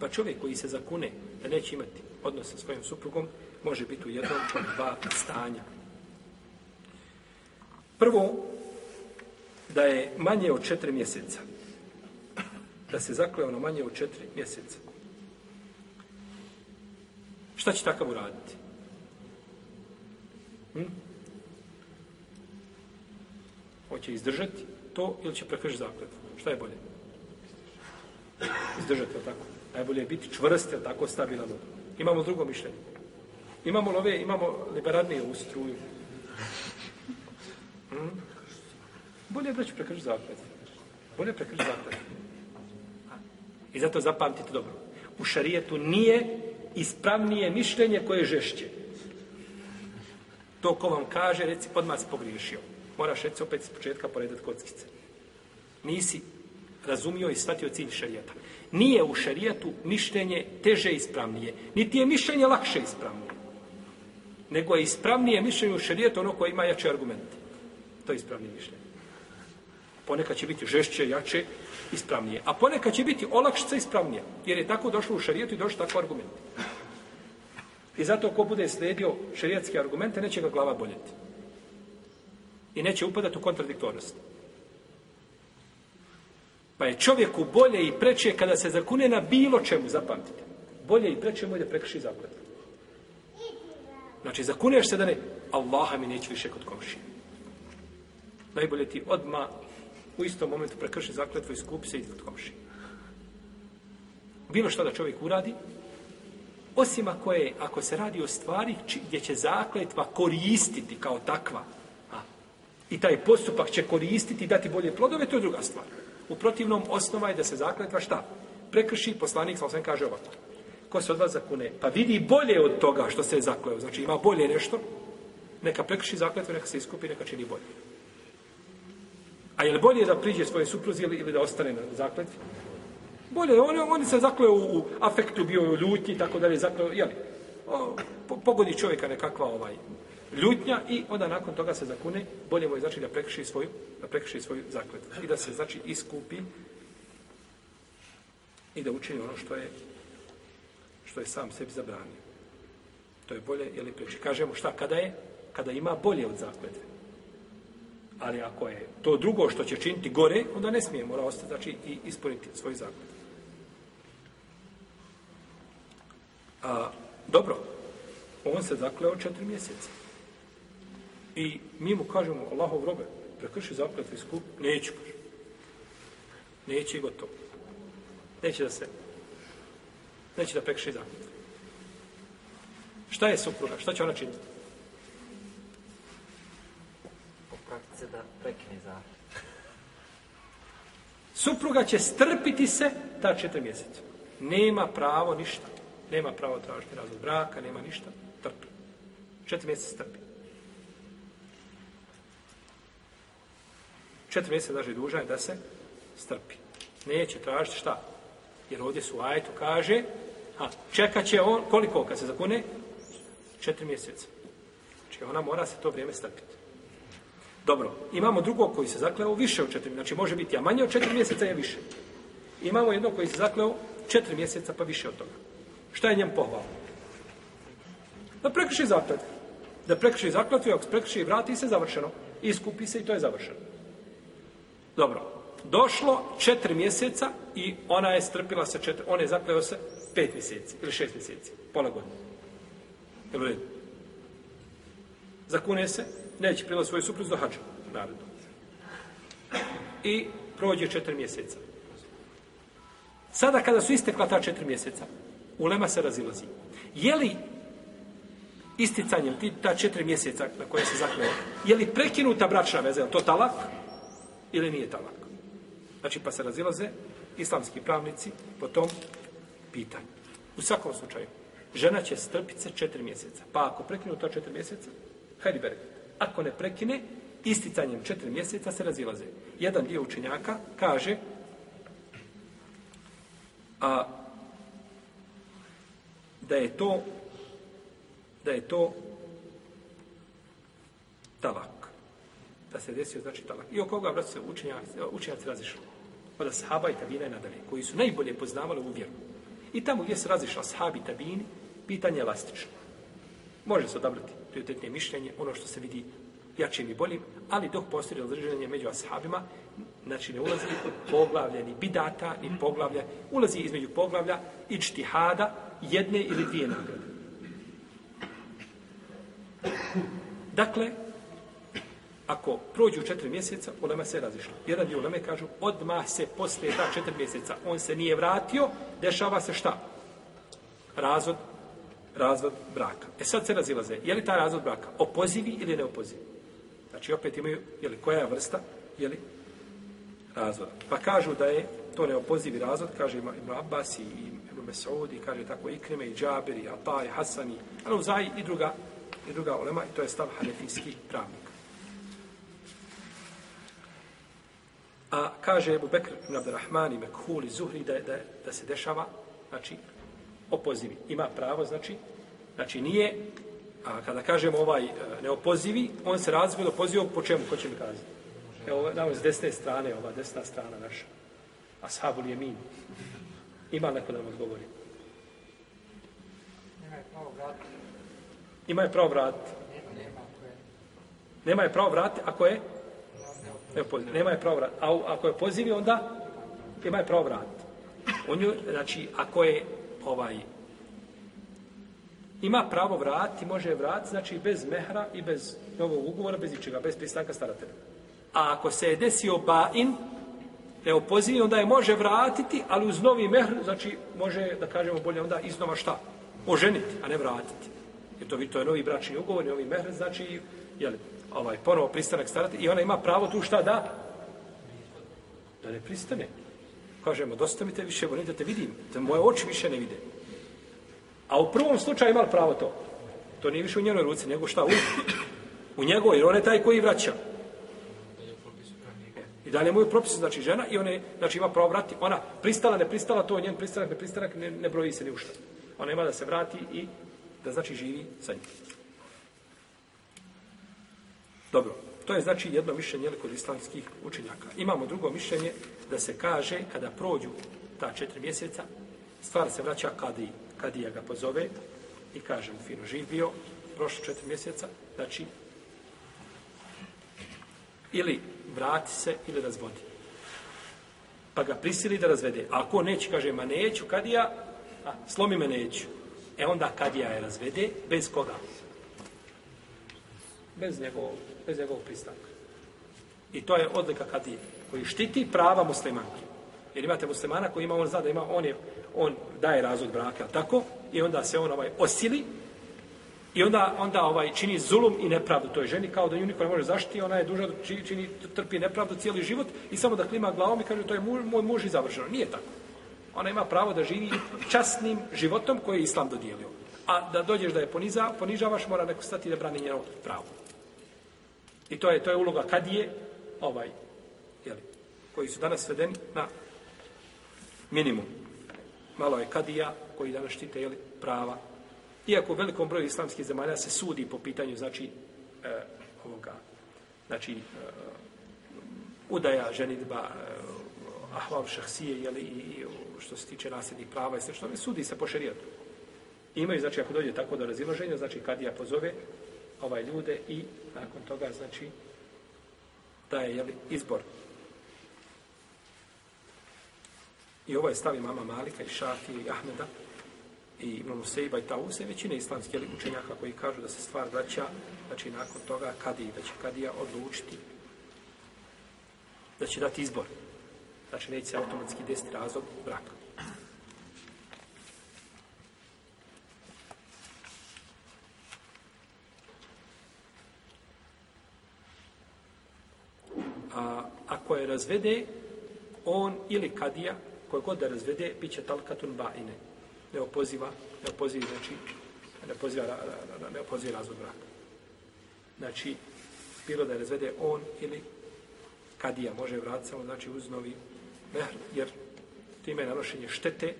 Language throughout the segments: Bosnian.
Pa čovjek koji se zakune da neće imati odnos sa svojim suprugom, može biti u jednom od dva stanja. Prvo, da je manje od četiri mjeseca. Da se zakleo ono manje od četiri mjeseca. Šta će takav uraditi? Hm? Hoće izdržati to ili će prekrižiti zakljetvo? Šta je bolje? Izdržati, je tako? Najbolje je biti čvrst, jer tako stabilan. Imamo drugo mišljenje. Imamo love, imamo liberalnije u struju. Hmm? Bolje je da ću prekrižiti zakljetve. Bolje je prekrižiti zakljetve. I zato zapamtite dobro. U šarijetu nije ispravnije mišljenje koje je žešće. To ko vam kaže, reci, odmah si pogriješio. Moraš reci opet s početka poredati kockice. Nisi razumio i shvatio cilj šarijata. Nije u šarijatu mišljenje teže ispravnije, niti je mišljenje lakše ispravnije. Nego je ispravnije mišljenje u šarijatu ono koje ima jače argumente. To je ispravnije mišljenje. Ponekad će biti žešće, jače, ispravnije. A ponekad će biti olakšice ispravnije, jer je tako došlo u šarijatu i došlo tako argumente. I zato ko bude slijedio šarijatske argumente, neće ga glava boljeti. I neće upadati u kontradiktornost. Pa je čovjeku bolje i preče kada se zakune na bilo čemu, zapamtite. Bolje i preče mu je da prekrši zakon. Znači, zakuneš se da ne, Allaha mi neće više kod komšije. Najbolje ti odma u istom momentu prekrši zakletvo i skupi se i kod komšije. Bilo što da čovjek uradi, osim ako, je, ako se radi o stvari či, gdje će zakletva koristiti kao takva, a, i taj postupak će koristiti i dati bolje plodove, to je druga stvar. U protivnom osnova je da se zakletva šta? Prekrši poslanik, sa osvijem kaže ovako. Ko se od vas zakune? Pa vidi bolje od toga što se je zakleo. Znači ima bolje nešto. Neka prekrši zakletvu, neka se iskupi, neka čini bolje. A je li bolje da priđe svoje supruzi ili, ili da ostane na zakletvi? Bolje, on, on se zakleo u, u afektu, bio u ljutnji, tako da je zakleo, jeli, o, po, pogodi čovjeka nekakva ovaj, ljutnja i onda nakon toga se zakune, bolje mu je znači da prekrši svoju, da prekrši svoju zakletu i da se znači iskupi i da učini ono što je što je sam sebi zabranio. To je bolje, jel i preči. Kažemo šta, kada je? Kada ima bolje od zakletve. Ali ako je to drugo što će činiti gore, onda ne smije, mora ostati, znači, i ispuniti svoj zakletu. A, dobro, on se zakleo četiri mjeseca. I mi mu kažemo, Allahov robe, prekrši zakljetvu isku, neću, kaže. Neće i gotovo. Neće da se, neće da prekrši zakljetvu. Šta je supruga? Šta će ona činiti? Popraviti se da prekine zakljetvu. Supruga će strpiti se ta četiri mjeseca. Nema pravo ništa. Nema pravo tražiti razvod braka, nema ništa. Trpi. Četiri mjeseca strpi. četiri mjeseca daže dužan da se strpi. Neće tražiti šta? Jer ovdje su ajetu kaže, a čekat će on, koliko kad se zakune? Četiri mjeseca. Znači ona mora se to vrijeme strpiti. Dobro, imamo drugo koji se zakleo više od četiri Znači može biti, a manje od četiri mjeseca je više. Imamo jedno koji se zakleo četiri mjeseca pa više od toga. Šta je njem pohvalno? Da prekriši zakljati. Da prekriši zakljati, ako prekriši i vrati se, završeno. Iskupi se i to je završeno. Dobro. Došlo četiri mjeseca i ona je strpila se četiri, ona je zakljela se pet mjeseci ili šest mjeseci, pola godine. Jel uvijek? Zakune se, neće prilaz svoju supruz do hađa, naredno. I prođe četiri mjeseca. Sada kada su istekla ta četiri mjeseca, ulema se razilazi. Je li isticanjem ti, ta četiri mjeseca na koje se zakljela, je li prekinuta bračna veza, je to talak? Je ili nije talak. Znači, pa se razilaze islamski pravnici po tom pitanju. U svakom slučaju, žena će strpiti se četiri mjeseca. Pa ako prekine u ta četiri mjeseca, hajdi beri. Ako ne prekine, isticanjem četiri mjeseca se razilaze. Jedan dio učenjaka kaže a, da je to da je to talak da se desio znači talak. I oko ovoga, braću se, učenjaci, učenjaci razišli. Od ashaba i tabina i nadalje, koji su najbolje poznavali ovu vjeru. I tamo gdje se razišla ashab i tabini, pitanje je elastično. Može se odabrati prioritetne mišljenje, ono što se vidi jačim i boljim, ali dok postoji razređenje među ashabima, znači ne ulazi poglavlja ni bidata, ni poglavlja, ulazi između poglavlja i čtihada jedne ili dvije nagrade. Dakle, ako prođu četiri mjeseca, ulema se je razišla. Jedan dio uleme kažu, odmah se posle ta četiri mjeseca, on se nije vratio, dešava se šta? Razvod, razvod braka. E sad se razilaze, je li ta razvod braka opozivi ili ne opozivi? Znači opet imaju, je li koja vrsta, je li razvod. Pa kažu da je to neopozivi razvod, kaže ima Ibn Abbas i Ibn Mesaudi, kaže tako i Krime i Džaber i Ata i Hasan i Anuzaj i druga, i druga ulema i to je stav hanefijski pravnik. A kaže Ebu Bekr ibn Abdurrahman i Mekhul i Zuhri da, da, da se dešava, znači, opozivi. Ima pravo, znači, znači nije, a kada kažemo ovaj e, neopozivi, on se razvoj do pozivog po čemu, ko će mi kazati? Evo, na ovaj, s desne strane, ova desna strana naša. Ashabul je min. Ima neko da nam odgovori. Ima je pravo vratiti. Ima je pravo vratiti. Nema, nema, ako je. Nema je pravo vratiti, ako je? Ako je Ne, nema je pravo vrat. A ako je pozivio, onda ima je pravo vrat. On ju, znači, ako je ovaj, ima pravo vrat i može je vrat, znači, bez mehra i bez novog ugovora, bez ničega, bez pristanka staratelja. A ako se je desio bain, je opozivio, onda je može vratiti, ali uz novi mehr, znači, može, da kažemo bolje, onda iznova šta? Oženiti, a ne vratiti. Jer to, to je novi bračni ugovor, novi mehr, znači, jel, ovaj, ponovo pristanak starati i ona ima pravo tu šta da? Da ne pristane. Kažemo, dosta mi te više, volim da te vidim, da moje oči više ne vide. A u prvom slučaju imali pravo to. To nije više u njenoj ruci, nego šta u, u njegovoj, jer on je taj koji vraća. E, I dalje moju propisu, znači žena, i ona znači, ima pravo vratiti. Ona pristala, ne pristala, to je njen pristanak, ne pristanak, ne, ne broji se ni ušta. Ona ima da se vrati i da znači živi sa njim. Dobro, to je znači jedno mišljenje kod islamskih učenjaka. Imamo drugo mišljenje da se kaže kada prođu ta četiri mjeseca, stvar se vraća kadi, kadija ga pozove i kaže mu fino živ bio, prošlo četiri mjeseca, znači ili vrati se ili razvodi. Pa ga prisili da razvede. A ako neće, kaže, ma neću kadija, a slomi me neću. E onda kadija je razvede, bez koga? Bez njegovog bez njegovog pristanka. I to je odlika kadije, koji štiti prava muslimanke. Jer imate muslimana koji ima, on zna da ima, on, je, on daje razlog braka, tako? I onda se on ovaj osili, I onda, onda ovaj čini zulum i nepravdu toj ženi, kao da nju niko ne može zaštiti, ona je duža, čini, trpi nepravdu cijeli život i samo da klima glavom i kaže to je muž, moj muž i završeno. Nije tako. Ona ima pravo da živi časnim životom koji je Islam dodijelio. A da dođeš da je poniza, ponižavaš, mora neko stati da brani njeno pravo. I to je to je uloga kadije, ovaj, jeli, koji su danas svedeni na minimum. Malo je kadija koji danas štite, jeli, prava. Iako u velikom broju islamskih zemalja se sudi po pitanju, znači, e, ovoga, znači, e, udaja, ženitba, e, ahval šahsije, jeli, i, i što se tiče nasljednih prava i sve što ne sudi se po šerijatu. Imaju, znači, ako dođe tako do razilaženja, znači, kadija pozove, ovaj ljude i nakon toga znači taj je jeli, izbor. I ovaj stav i mama Malika i Šafi i Ahmeda i Ibn Museiba i Tavu se većine islamske jeli, učenjaka koji kažu da se stvar vraća znači nakon toga kadi, da će kadija odlučiti da će dati izbor. Znači neće se automatski desiti razlog braka. koje razvede, on ili kadija, koje god da razvede, bit će talkatun ba'ine. Ne opoziva, ne opoziva, znači, ne opoziva, ne opoziva razvod braka. Znači, bilo da je razvede on ili kadija može vratiti samo, znači, uz novi mehr, jer time je nanošenje štete,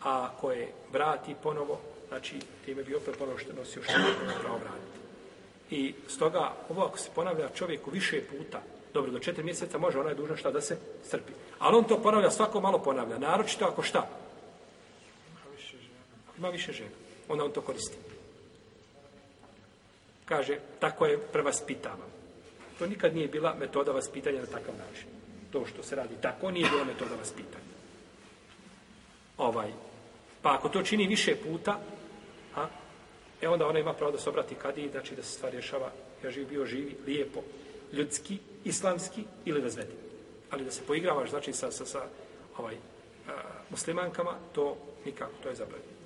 a koje vrati ponovo, znači, time bi opet ponovo što nosio štete, ne pravo vratiti. I stoga, ovo ako se ponavlja čovjeku više puta, Dobro, do četiri mjeseca može, ona je dužna šta da se strpi. Ali on to ponavlja, svako malo ponavlja. Naročito ako šta? Ima više žena. Onda on to koristi. Kaže, tako je prevaspitavam. To nikad nije bila metoda vaspitanja na takav način. To što se radi tako nije bila metoda vaspitanja. Ovaj. Pa ako to čini više puta, a, e onda ona ima pravo da se obrati kadi, znači da se stvar rješava. Ja živ bio živi, lijepo, ljudski, islamski ili razvedi. Ali da se poigravaš, znači, sa, sa, sa ovaj, a, muslimankama, to nikako, to je zabranjeno.